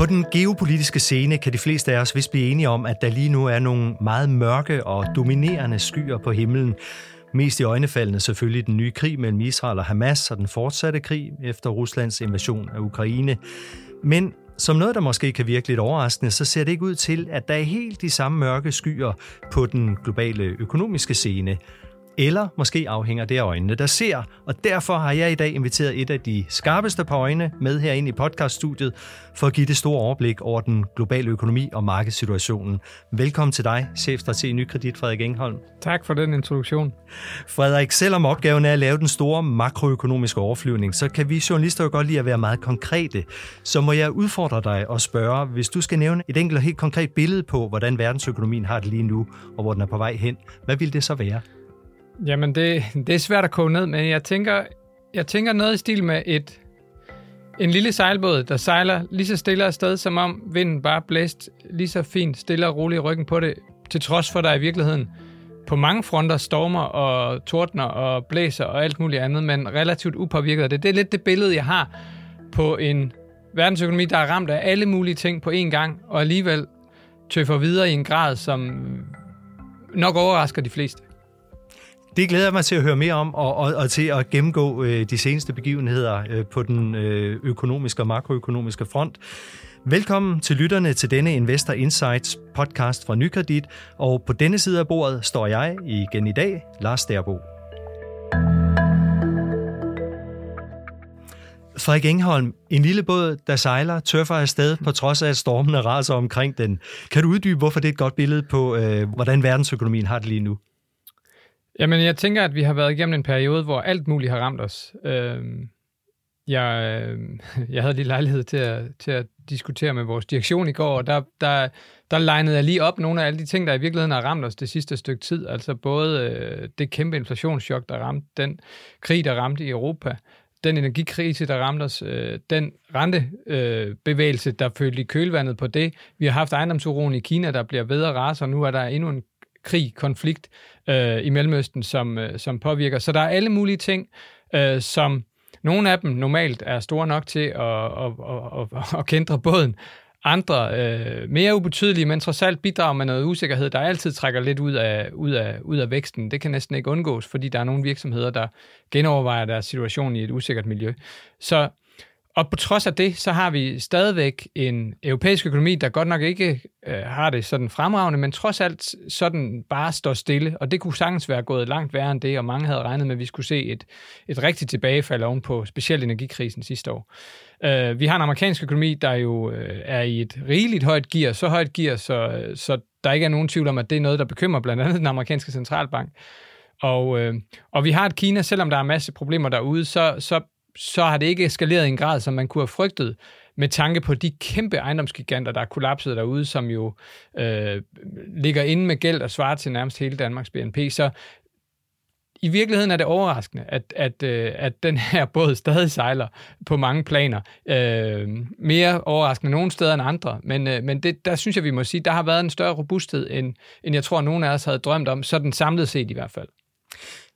På den geopolitiske scene kan de fleste af os vist blive enige om, at der lige nu er nogle meget mørke og dominerende skyer på himlen. Mest i øjnefaldene selvfølgelig den nye krig mellem Israel og Hamas og den fortsatte krig efter Ruslands invasion af Ukraine. Men som noget, der måske kan virke lidt overraskende, så ser det ikke ud til, at der er helt de samme mørke skyer på den globale økonomiske scene. Eller måske afhænger det af øjnene, der ser. Og derfor har jeg i dag inviteret et af de skarpeste på øjne med herinde i podcaststudiet, for at give det store overblik over den globale økonomi og markedssituationen. Velkommen til dig, chefstrateg i Nykredit, Frederik Engholm. Tak for den introduktion. Frederik, selvom opgaven er at lave den store makroøkonomiske overflyvning, så kan vi journalister jo godt lide at være meget konkrete. Så må jeg udfordre dig og spørge, hvis du skal nævne et enkelt og helt konkret billede på, hvordan verdensøkonomien har det lige nu, og hvor den er på vej hen, hvad vil det så være? Jamen, det, det er svært at koge ned, men jeg tænker, jeg tænker noget i stil med et, en lille sejlbåd, der sejler lige så stille afsted, som om vinden bare blæst lige så fint, stille og roligt i ryggen på det, til trods for, at der i virkeligheden på mange fronter stormer og tordner og blæser og alt muligt andet, men relativt upåvirket af det. Det er lidt det billede, jeg har på en verdensøkonomi, der er ramt af alle mulige ting på én gang, og alligevel tøffer videre i en grad, som nok overrasker de fleste. Det glæder jeg mig til at høre mere om, og, og, og til at gennemgå øh, de seneste begivenheder øh, på den øh, økonomiske og makroøkonomiske front. Velkommen til lytterne til denne Investor Insights podcast fra Nykredit, og på denne side af bordet står jeg igen i dag, Lars Derbo. Frederik Engholm, en lille båd, der sejler, tørfer afsted på trods af, at stormene raser omkring den. Kan du uddybe, hvorfor det er et godt billede på, øh, hvordan verdensøkonomien har det lige nu? Jamen, jeg tænker, at vi har været igennem en periode, hvor alt muligt har ramt os. Øhm, øh, jeg, jeg havde lige lejlighed til at, til at diskutere med vores direktion i går, og der, der, der legnede jeg lige op nogle af alle de ting, der i virkeligheden har ramt os det sidste stykke tid. Altså både øh, det kæmpe inflationschok, der ramte, den krig, der ramte i Europa, den energikrise, der ramte os, øh, den rentebevægelse, øh, der følte i kølvandet på det. Vi har haft ejendomsuroen i Kina, der bliver ved at rase, og nu er der endnu en krig, konflikt øh, i Mellemøsten, som, øh, som påvirker. Så der er alle mulige ting, øh, som nogle af dem normalt er store nok til at, at, at, at, at kendre båden. Andre øh, mere ubetydelige, men trods alt bidrager med noget usikkerhed, der altid trækker lidt ud af, ud, af, ud af væksten. Det kan næsten ikke undgås, fordi der er nogle virksomheder, der genovervejer deres situation i et usikkert miljø. Så og på trods af det, så har vi stadigvæk en europæisk økonomi, der godt nok ikke øh, har det sådan fremragende, men trods alt sådan bare står stille. Og det kunne sagtens være gået langt værre end det, og mange havde regnet med, at vi skulle se et, et rigtigt tilbagefald oven på specielt energikrisen sidste år. Øh, vi har en amerikansk økonomi, der jo øh, er i et rigeligt højt gear, så højt gear, så, så der ikke er nogen tvivl om, at det er noget, der bekymrer blandt andet den amerikanske centralbank. Og, øh, og vi har et Kina, selvom der er masse problemer derude, så, så så har det ikke eskaleret i en grad, som man kunne have frygtet, med tanke på de kæmpe ejendomsgiganter, der er kollapset derude, som jo øh, ligger inde med gæld og svarer til nærmest hele Danmarks BNP. Så i virkeligheden er det overraskende, at, at, øh, at den her båd stadig sejler på mange planer. Øh, mere overraskende nogle steder end andre, men, øh, men det, der synes jeg, vi må sige, der har været en større robusthed, end, end jeg tror, nogen af os havde drømt om, sådan samlet set i hvert fald.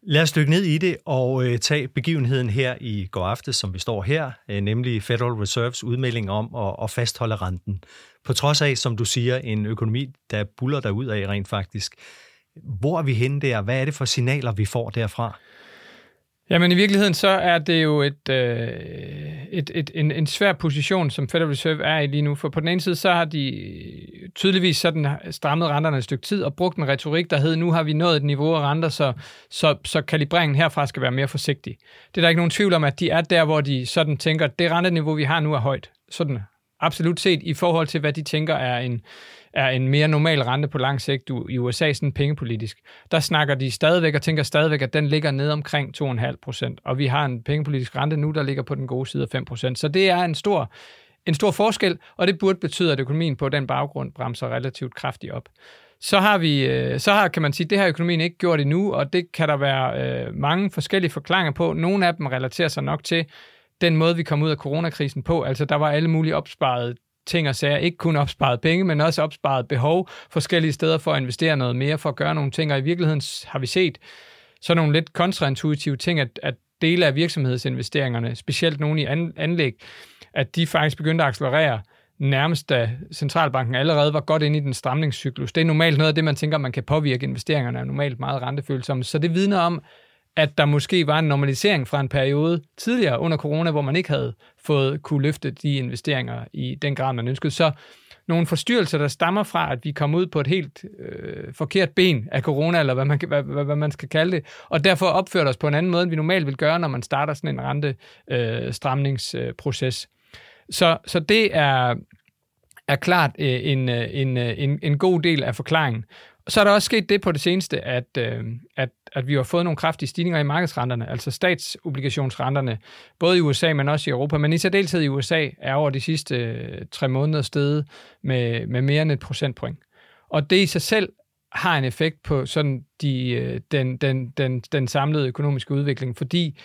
Lad os dykke ned i det og øh, tage begivenheden her i går aftes, som vi står her, øh, nemlig Federal Reserves udmelding om at, at fastholde renten. På trods af, som du siger, en økonomi, der buller derud af rent faktisk. Hvor er vi henne der? Hvad er det for signaler, vi får derfra? Jamen i virkeligheden så er det jo et, øh, et, et, en, en svær position, som Federal Reserve er i lige nu. For på den ene side, så har de tydeligvis sådan strammet renterne et stykke tid og brugt en retorik, der hed, nu har vi nået et niveau af renter, så, så, så kalibreringen herfra skal være mere forsigtig. Det er der ikke nogen tvivl om, at de er der, hvor de sådan tænker, at det renteniveau, vi har nu, er højt. Sådan absolut set i forhold til, hvad de tænker er en, er en mere normal rente på lang sigt i USA, sådan pengepolitisk. Der snakker de stadigvæk og tænker stadigvæk, at den ligger ned omkring 2,5 procent, og vi har en pengepolitisk rente nu, der ligger på den gode side af 5 procent. Så det er en stor, en stor forskel, og det burde betyde, at økonomien på den baggrund bremser relativt kraftigt op. Så har vi, øh, så har, kan man sige, det har økonomien ikke gjort endnu, og det kan der være øh, mange forskellige forklaringer på. Nogle af dem relaterer sig nok til, den måde, vi kom ud af coronakrisen på. Altså, der var alle mulige opsparede ting og sager. Ikke kun opsparet penge, men også opsparet behov forskellige steder for at investere noget mere, for at gøre nogle ting. Og i virkeligheden har vi set sådan nogle lidt kontraintuitive ting, at, at dele af virksomhedsinvesteringerne, specielt nogle i anlæg, at de faktisk begyndte at accelerere nærmest da centralbanken allerede var godt inde i den stramningscyklus. Det er normalt noget af det, man tænker, man kan påvirke. Investeringerne er normalt meget rentefølsomme. Så det vidner om, at der måske var en normalisering fra en periode tidligere under corona, hvor man ikke havde fået kunne løfte de investeringer i den grad, man ønskede. Så nogle forstyrrelser, der stammer fra, at vi kom ud på et helt øh, forkert ben af corona, eller hvad man, hvad, hvad, hvad man skal kalde det, og derfor opførte os på en anden måde, end vi normalt vil gøre, når man starter sådan en rentestramningsproces. Øh, så, så det er, er klart øh, en, øh, en, øh, en, en god del af forklaringen. Så er der også sket det på det seneste, at, øh, at, at vi har fået nogle kraftige stigninger i markedsrenterne, altså statsobligationsrenterne, både i USA, men også i Europa, men i særdeleshed i USA er over de sidste øh, tre måneder steget med, med mere end et procentpoint. Og det i sig selv har en effekt på sådan de, øh, den, den, den, den samlede økonomiske udvikling, fordi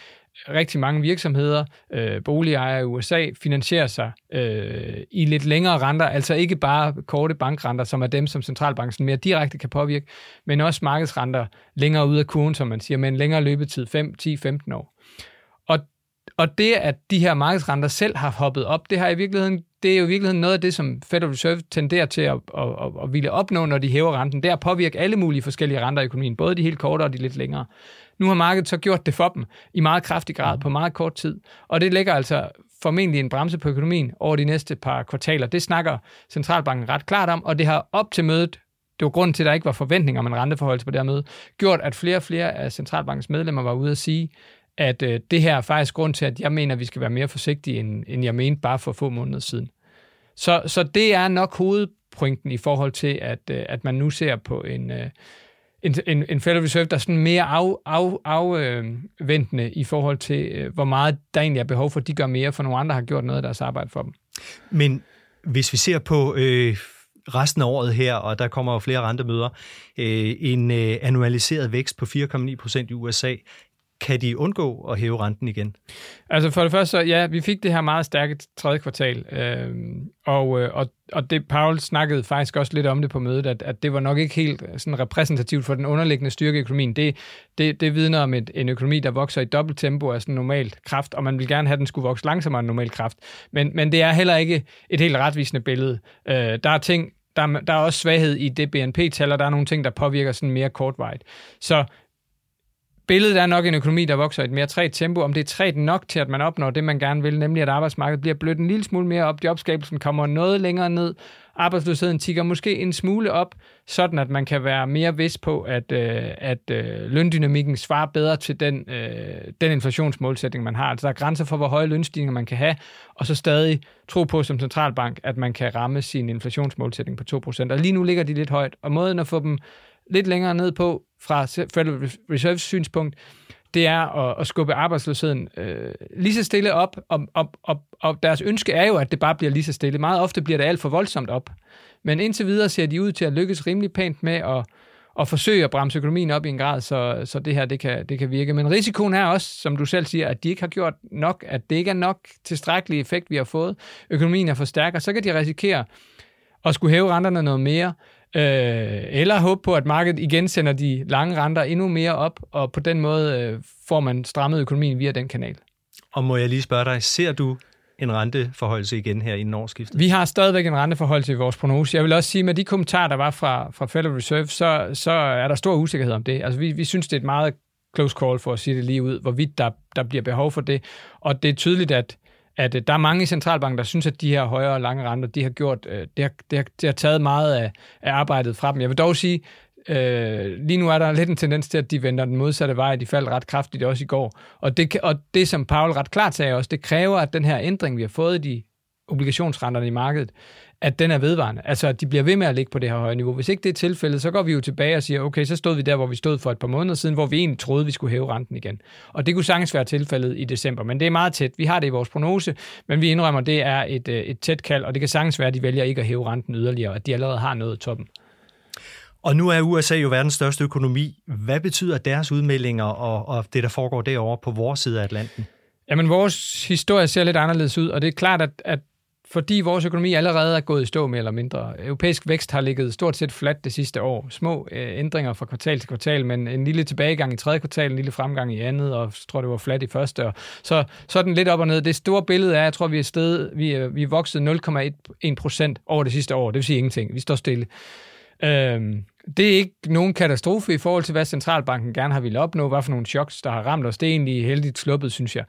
rigtig mange virksomheder, øh, boligejere i USA, finansierer sig øh, i lidt længere renter, altså ikke bare korte bankrenter, som er dem, som centralbanken mere direkte kan påvirke, men også markedsrenter længere ud af kurven, som man siger, med en længere løbetid, 5, 10, 15 år. Og, og det, at de her markedsrenter selv har hoppet op, det har i virkeligheden det er jo i virkeligheden noget af det, som Federal Reserve tenderer til at, at, at, at ville opnå, når de hæver renten. Det er at påvirke alle mulige forskellige renter i økonomien, både de helt korte og de lidt længere. Nu har markedet så gjort det for dem i meget kraftig grad på meget kort tid, og det lægger altså formentlig en bremse på økonomien over de næste par kvartaler. Det snakker centralbanken ret klart om, og det har op til mødet det var grunden til, at der ikke var forventninger om en renteforhold på det her møde, gjort, at flere og flere af centralbankens medlemmer var ude at sige, at øh, det her er faktisk grund til, at jeg mener, at vi skal være mere forsigtige, end, end jeg mente bare for få måneder siden. Så, så det er nok hovedpointen i forhold til, at, øh, at man nu ser på en, øh, en, en, en Federal Reserve, der er sådan mere af, af, afventende øh, i forhold til, øh, hvor meget der egentlig er behov for, at de gør mere, for nogle andre har gjort noget af deres arbejde for dem. Men hvis vi ser på øh, resten af året her, og der kommer jo flere rentemøder, øh, en øh, annualiseret vækst på 4,9 procent i USA, kan de undgå at hæve renten igen? Altså for det første, så ja, vi fik det her meget stærke tredje kvartal, øhm, øh, og, og, og det Paul snakkede faktisk også lidt om det på mødet, at, at det var nok ikke helt sådan repræsentativt for den underliggende styrke i økonomien. Det, det, det vidner om et, en økonomi, der vokser i dobbelt tempo af sådan normalt kraft, og man vil gerne have, at den skulle vokse langsommere end normal kraft. Men, men det er heller ikke et helt retvisende billede. Øh, der er ting, der, der er også svaghed i det BNP-tal, og der er nogle ting, der påvirker sådan mere kortvarigt. Så Billedet er nok en økonomi, der vokser i et mere træt tempo. Om det er træt nok til, at man opnår det, man gerne vil, nemlig at arbejdsmarkedet bliver blødt en lille smule mere op, jobskabelsen kommer noget længere ned, arbejdsløsheden tigger måske en smule op, sådan at man kan være mere vis på, at, øh, at øh, løndynamikken svarer bedre til den, øh, den inflationsmålsætning, man har. Altså der er grænser for, hvor høje lønstigninger man kan have, og så stadig tro på som centralbank, at man kan ramme sin inflationsmålsætning på 2%. Og lige nu ligger de lidt højt, og måden at få dem lidt længere ned på fra Federal Reserves synspunkt, det er at, at skubbe arbejdsløsheden øh, lige så stille op, og, og, og, og deres ønske er jo, at det bare bliver lige så stille. Meget ofte bliver det alt for voldsomt op. Men indtil videre ser de ud til at lykkes rimelig pænt med at, at forsøge at bremse økonomien op i en grad, så, så det her det kan, det kan virke. Men risikoen er også, som du selv siger, at de ikke har gjort nok, at det ikke er nok tilstrækkelig effekt, vi har fået. Økonomien er for stærk, og så kan de risikere at skulle hæve renterne noget mere, Øh, eller håbe på, at markedet igen sender de lange renter endnu mere op, og på den måde øh, får man strammet økonomien via den kanal. Og må jeg lige spørge dig, ser du en renteforholdelse igen her i årsskiftet? Vi har stadigvæk en renteforholdelse i vores prognose. Jeg vil også sige, med de kommentarer, der var fra, fra Federal Reserve, så, så er der stor usikkerhed om det. Altså, vi, vi synes, det er et meget close call, for at sige det lige ud, hvorvidt der, der bliver behov for det. Og det er tydeligt, at at øh, der er mange i centralbanken, der synes, at de her højere og lange renter, de har gjort, øh, det, har, det, har, det har taget meget af, af arbejdet fra dem. Jeg vil dog sige, Øh, lige nu er der lidt en tendens til, at de vender den modsatte vej. De faldt ret kraftigt også i går. Og det, og det som Paul ret klart sagde også, det kræver, at den her ændring, vi har fået i de obligationsrenterne i markedet, at den er vedvarende. Altså, at de bliver ved med at ligge på det her høje niveau. Hvis ikke det er tilfældet, så går vi jo tilbage og siger, okay, så stod vi der, hvor vi stod for et par måneder siden, hvor vi egentlig troede, vi skulle hæve renten igen. Og det kunne sagtens være tilfældet i december, men det er meget tæt. Vi har det i vores prognose, men vi indrømmer, at det er et, øh, et tæt kald, og det kan sagtens være, at de vælger ikke at hæve renten yderligere, at de allerede har nået toppen. Og nu er USA jo verdens største økonomi. Hvad betyder deres udmeldinger og, og det, der foregår derovre på vores side af Atlanten? Jamen, vores historie ser lidt anderledes ud, og det er klart, at, at fordi vores økonomi allerede er gået i stå mere eller mindre. Europæisk vækst har ligget stort set flat det sidste år. Små øh, ændringer fra kvartal til kvartal, men en lille tilbagegang i tredje kvartal, en lille fremgang i andet, og jeg tror, det var flat i første. Og så, så er den lidt op og ned. Det store billede er, jeg tror, vi er, sted, vi er, vi er vokset 0,1 procent over det sidste år. Det vil sige ingenting. Vi står stille. Øhm, det er ikke nogen katastrofe i forhold til, hvad centralbanken gerne har ville opnå, hvad for nogle choks, der har ramt os. Det er egentlig heldigt sluppet, synes jeg.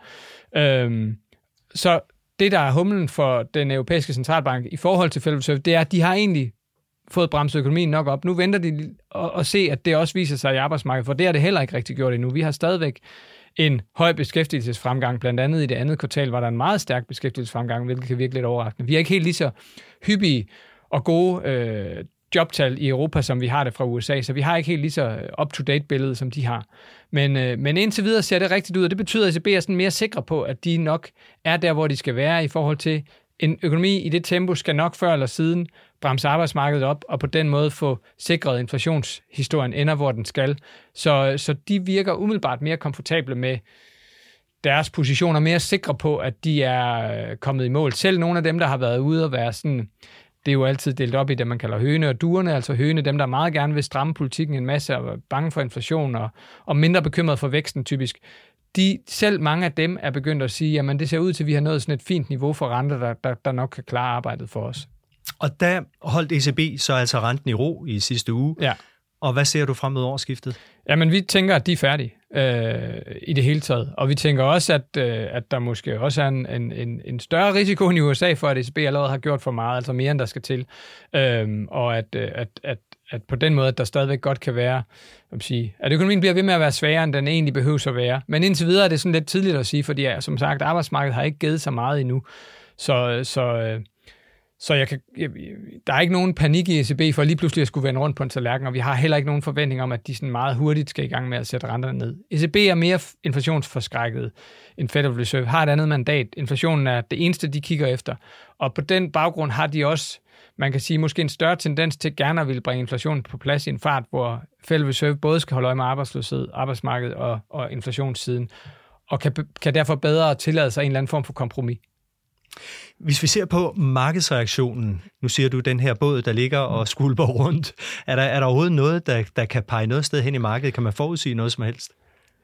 Øhm, så det, der er humlen for den europæiske centralbank i forhold til Federal Reserve, det er, at de har egentlig fået bremset økonomien nok op. Nu venter de og, se, at det også viser sig i arbejdsmarkedet, for det har det heller ikke rigtig gjort endnu. Vi har stadigvæk en høj beskæftigelsesfremgang. Blandt andet i det andet kvartal var der en meget stærk beskæftigelsesfremgang, hvilket kan virke lidt overraskende. Vi er ikke helt lige så hyppige og gode øh, jobtal i Europa, som vi har det fra USA, så vi har ikke helt lige så up-to-date billede, som de har. Men, øh, men indtil videre ser det rigtigt ud, og det betyder, at ECB er sådan mere sikre på, at de nok er der, hvor de skal være i forhold til en økonomi i det tempo skal nok før eller siden bremse arbejdsmarkedet op, og på den måde få sikret inflationshistorien ender, hvor den skal. Så, så de virker umiddelbart mere komfortable med deres positioner, mere sikre på, at de er øh, kommet i mål. Selv nogle af dem, der har været ude og være sådan det er jo altid delt op i det, man kalder høne og duerne, altså høne, dem, der meget gerne vil stramme politikken en masse og er bange for inflation og, og mindre bekymret for væksten typisk. De, selv mange af dem er begyndt at sige, at det ser ud til, at vi har nået sådan et fint niveau for renter, der, der, der nok kan klare arbejdet for os. Og der holdt ECB så altså renten i ro i sidste uge. Ja. Og hvad ser du frem mod årsskiftet? Jamen, vi tænker, at de er færdige øh, i det hele taget. Og vi tænker også, at, øh, at der måske også er en, en, en, en større risiko end i USA for, at ECB allerede har gjort for meget, altså mere end der skal til. Øh, og at, øh, at, at, at på den måde, at der stadigvæk godt kan være, at, sige, at økonomien bliver ved med at være sværere, end den egentlig behøver at være. Men indtil videre er det sådan lidt tidligt at sige, fordi som sagt, arbejdsmarkedet har ikke givet så meget endnu. Så, så øh, så jeg kan, jeg, der er ikke nogen panik i ECB for lige pludselig at skulle vende rundt på en tallerken, og vi har heller ikke nogen forventning om, at de sådan meget hurtigt skal i gang med at sætte renterne ned. ECB er mere inflationsforskrækket end Federal Reserve, har et andet mandat. Inflationen er det eneste, de kigger efter. Og på den baggrund har de også, man kan sige, måske en større tendens til gerne at ville bringe inflationen på plads i en fart, hvor Federal Reserve både skal holde øje med arbejdsløshed, arbejdsmarkedet og, og inflationssiden, og kan, kan derfor bedre tillade sig en eller anden form for kompromis. Hvis vi ser på markedsreaktionen, nu siger du den her båd, der ligger og skulper rundt, er der, er der overhovedet noget, der, der kan pege noget sted hen i markedet? Kan man forudsige noget som helst?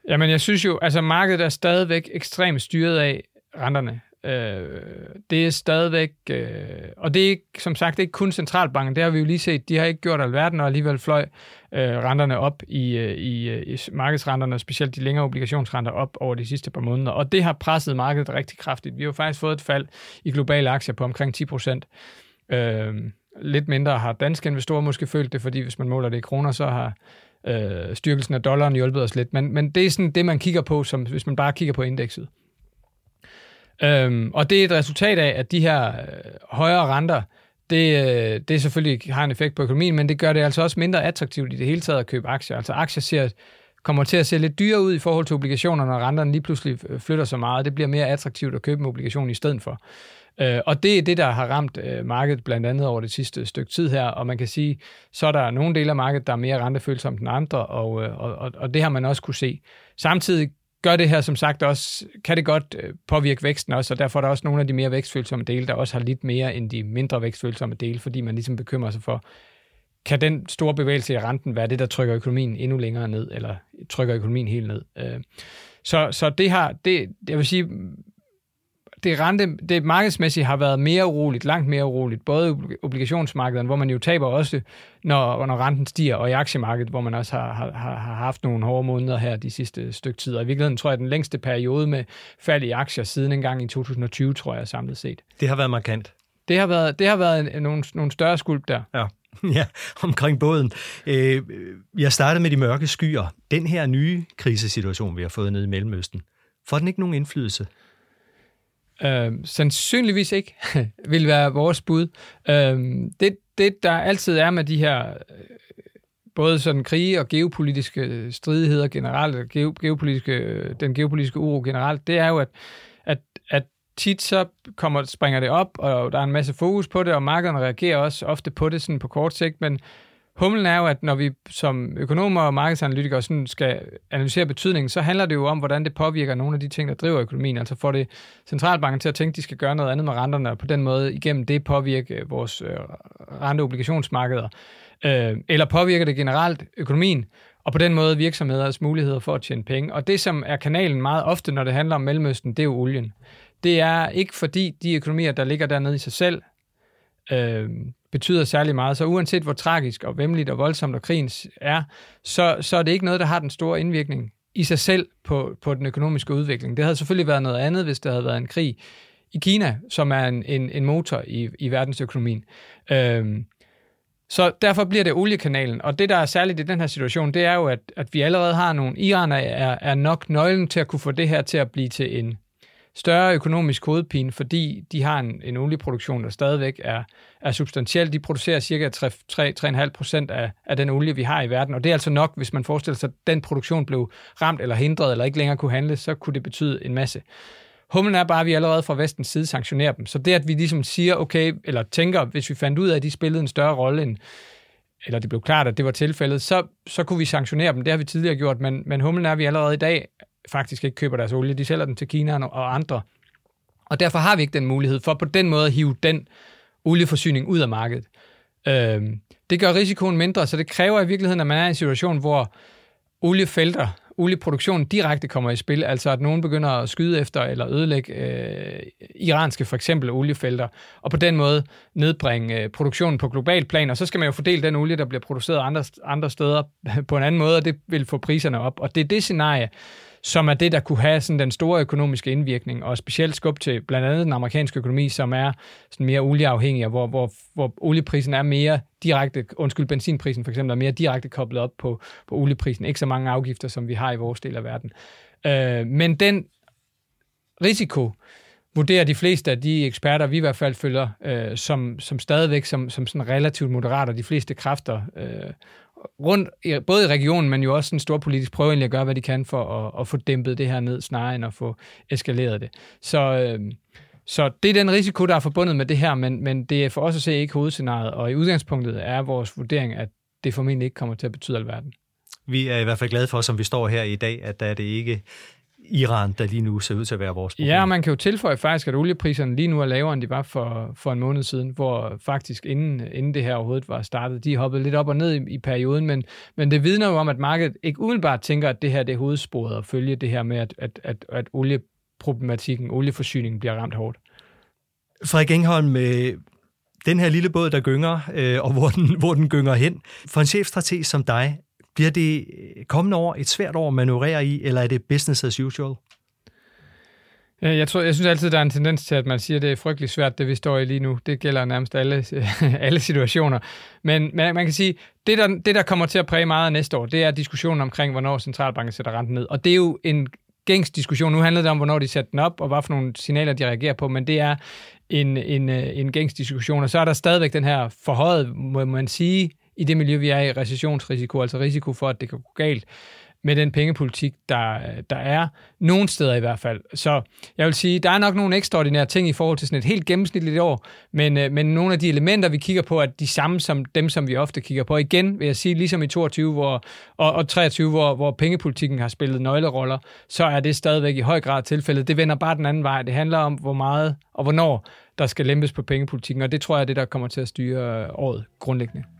Jamen, jeg synes jo, altså markedet er stadigvæk ekstremt styret af renterne. Øh, det er stadigvæk, øh, og det er ikke, som sagt ikke kun centralbanken, det har vi jo lige set, de har ikke gjort alverden, og alligevel fløj øh, renterne op i, øh, i, øh, i markedsrenterne, specielt de længere obligationsrenter op over de sidste par måneder, og det har presset markedet rigtig kraftigt. Vi har jo faktisk fået et fald i globale aktier på omkring 10 procent. Øh, lidt mindre har danske investorer måske følt det, fordi hvis man måler det i kroner, så har øh, styrkelsen af dollaren hjulpet os lidt. Men, men det er sådan det, man kigger på, som hvis man bare kigger på indekset. Øhm, og det er et resultat af, at de her øh, højere renter, det, øh, det selvfølgelig har en effekt på økonomien, men det gør det altså også mindre attraktivt i det hele taget at købe aktier. Altså aktier ser, kommer til at se lidt dyre ud i forhold til obligationer, når renterne lige pludselig øh, flytter så meget. Det bliver mere attraktivt at købe en obligation i stedet for. Øh, og det er det, der har ramt øh, markedet blandt andet over det sidste stykke tid her, og man kan sige, så er der nogle dele af markedet, der er mere rentefølsomme end andre, og, øh, og, og det har man også kunne se. Samtidig gør det her som sagt også, kan det godt øh, påvirke væksten også, og derfor er der også nogle af de mere vækstfølsomme dele, der også har lidt mere end de mindre vækstfølsomme dele, fordi man ligesom bekymrer sig for, kan den store bevægelse i renten være det, der trykker økonomien endnu længere ned, eller trykker økonomien helt ned? Øh, så, så det har, det, jeg vil sige, det, rente, det markedsmæssigt har været mere uroligt, langt mere uroligt, både obligationsmarkedet, hvor man jo taber også, når, når renten stiger, og i aktiemarkedet, hvor man også har, har, har haft nogle hårde måneder her de sidste stykke tid. Og i virkeligheden tror jeg, at den længste periode med fald i aktier siden en gang i 2020, tror jeg samlet set. Det har været markant. Det har været, det har været nogle, nogle større skulp der. Ja. Ja, omkring båden. Øh, jeg startede med de mørke skyer. Den her nye krisesituation, vi har fået nede i Mellemøsten, får den ikke nogen indflydelse Øh, sandsynligvis ikke vil være vores bud. Øh, det, det, der altid er med de her øh, både sådan krige og geopolitiske øh, stridigheder generelt, og geo, geopolitiske, øh, den geopolitiske uro generelt, det er jo, at, at, at tit så kommer, springer det op, og der er en masse fokus på det, og markederne reagerer også ofte på det sådan på kort sigt, men humlen er jo, at når vi som økonomer og markedsanalytikere sådan skal analysere betydningen, så handler det jo om, hvordan det påvirker nogle af de ting, der driver økonomien. Altså får det centralbanken til at tænke, at de skal gøre noget andet med renterne, og på den måde igennem det påvirke vores øh, renteobligationsmarkeder. Øh, eller påvirker det generelt økonomien, og på den måde virksomheders muligheder for at tjene penge. Og det, som er kanalen meget ofte, når det handler om Mellemøsten, det er jo olien. Det er ikke fordi de økonomier, der ligger dernede i sig selv, øh, betyder særlig meget. Så uanset hvor tragisk og vemmeligt og voldsomt og krigen er, så, så er det ikke noget, der har den store indvirkning i sig selv på, på den økonomiske udvikling. Det havde selvfølgelig været noget andet, hvis der havde været en krig i Kina, som er en, en, en motor i, i verdensøkonomien. Øh, så derfor bliver det oliekanalen. Og det, der er særligt i den her situation, det er jo, at, at vi allerede har nogle... Iran er, er nok nøglen til at kunne få det her til at blive til en større økonomisk hovedpine, fordi de har en, en olieproduktion, der stadigvæk er, er substantiel. De producerer cirka 3-3,5 procent af, af den olie, vi har i verden, og det er altså nok, hvis man forestiller sig, at den produktion blev ramt eller hindret, eller ikke længere kunne handle, så kunne det betyde en masse. Humlen er bare, at vi allerede fra vestens side sanktionerer dem. Så det, at vi ligesom siger, okay, eller tænker, hvis vi fandt ud af, at de spillede en større rolle end, eller det blev klart, at det var tilfældet, så, så kunne vi sanktionere dem. Det har vi tidligere gjort, men, men humlen er, at vi allerede i dag faktisk ikke køber deres olie. De sælger den til Kina og andre. Og derfor har vi ikke den mulighed for på den måde at hive den olieforsyning ud af markedet. Øhm, det gør risikoen mindre, så det kræver i virkeligheden, at man er i en situation, hvor oliefelter olieproduktion direkte kommer i spil, altså at nogen begynder at skyde efter eller ødelægge øh, iranske for eksempel oliefelter, og på den måde nedbringe øh, produktionen på global plan, og så skal man jo fordele den olie, der bliver produceret andre, andre steder på en anden måde, og det vil få priserne op. Og det er det scenarie, som er det, der kunne have sådan den store økonomiske indvirkning, og specielt skub til blandt andet den amerikanske økonomi, som er sådan mere olieafhængig, og hvor, hvor, hvor olieprisen er mere direkte, undskyld, benzinprisen for eksempel, er mere direkte koblet op på, på olieprisen. Ikke så mange afgifter, som vi har i vores del af verden. Øh, men den risiko, vurderer de fleste af de eksperter, vi i hvert fald følger, øh, som, som stadigvæk som, som sådan relativt moderat, og de fleste kræfter øh, rundt, både i regionen, men jo også en stor politisk prøve egentlig at gøre, hvad de kan for at, at få dæmpet det her ned, snarere end at få eskaleret det. Så, øh, så det er den risiko, der er forbundet med det her, men, men det er for os at se ikke hovedscenariet, og i udgangspunktet er vores vurdering, at det formentlig ikke kommer til at betyde alverden. Vi er i hvert fald glade for, som vi står her i dag, at der er det ikke Iran, der lige nu ser ud til at være vores problem. Ja, man kan jo tilføje faktisk, at oliepriserne lige nu er lavere, end de var for, for en måned siden, hvor faktisk inden, inden det her overhovedet var startet, de hoppede lidt op og ned i, i perioden, men, men det vidner jo om, at markedet ikke umiddelbart tænker, at det her det er hovedsporet at følge det her med, at, at, at, at olieproblematikken, olieforsyningen bliver ramt hårdt. Frederik Engholm, med den her lille båd, der gynger, øh, og hvor den, hvor den gynger hen. For en chefstrateg som dig, bliver det øh, kommende år et svært år at manøvrere i, eller er det business as usual? Øh, jeg, tror, jeg synes altid, der er en tendens til, at man siger, at det er frygtelig svært, det vi står i lige nu. Det gælder nærmest alle, alle situationer. Men man, man kan sige, det der, det der kommer til at præge meget næste år, det er diskussionen omkring, hvornår centralbanken sætter renten ned. Og det er jo en gængs diskussion. Nu handler det om, hvornår de sætter den op, og hvad for nogle signaler de reagerer på, men det er en, en, øh, en gængs diskussion. Og så er der stadigvæk den her forhøjet, må man sige, i det miljø, vi er i, recessionsrisiko, altså risiko for, at det kan gå galt med den pengepolitik, der, der er. Nogle steder i hvert fald. Så jeg vil sige, der er nok nogle ekstraordinære ting i forhold til sådan et helt gennemsnitligt år, men, øh, men nogle af de elementer, vi kigger på, er de samme som dem, som vi ofte kigger på. Igen vil jeg sige, ligesom i 22 hvor, og, og 23, hvor, hvor pengepolitikken har spillet nøgleroller, så er det stadigvæk i høj grad tilfældet. Det vender bare den anden vej. Det handler om, hvor meget og hvornår der skal lempes på pengepolitikken, og det tror jeg er det, der kommer til at styre øh, året grundlæggende.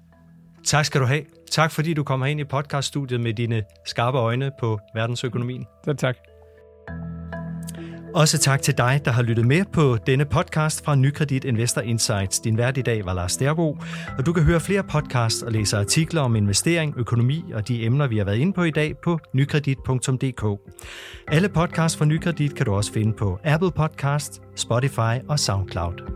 Tak skal du have. Tak fordi du kommer ind i podcaststudiet med dine skarpe øjne på verdensøkonomien. Så tak. Også tak til dig, der har lyttet med på denne podcast fra Nykredit Investor Insights. Din vært i dag var Lars Derbo, og du kan høre flere podcasts og læse artikler om investering, økonomi og de emner, vi har været inde på i dag på nykredit.dk. Alle podcasts fra Nykredit kan du også finde på Apple Podcast, Spotify og SoundCloud.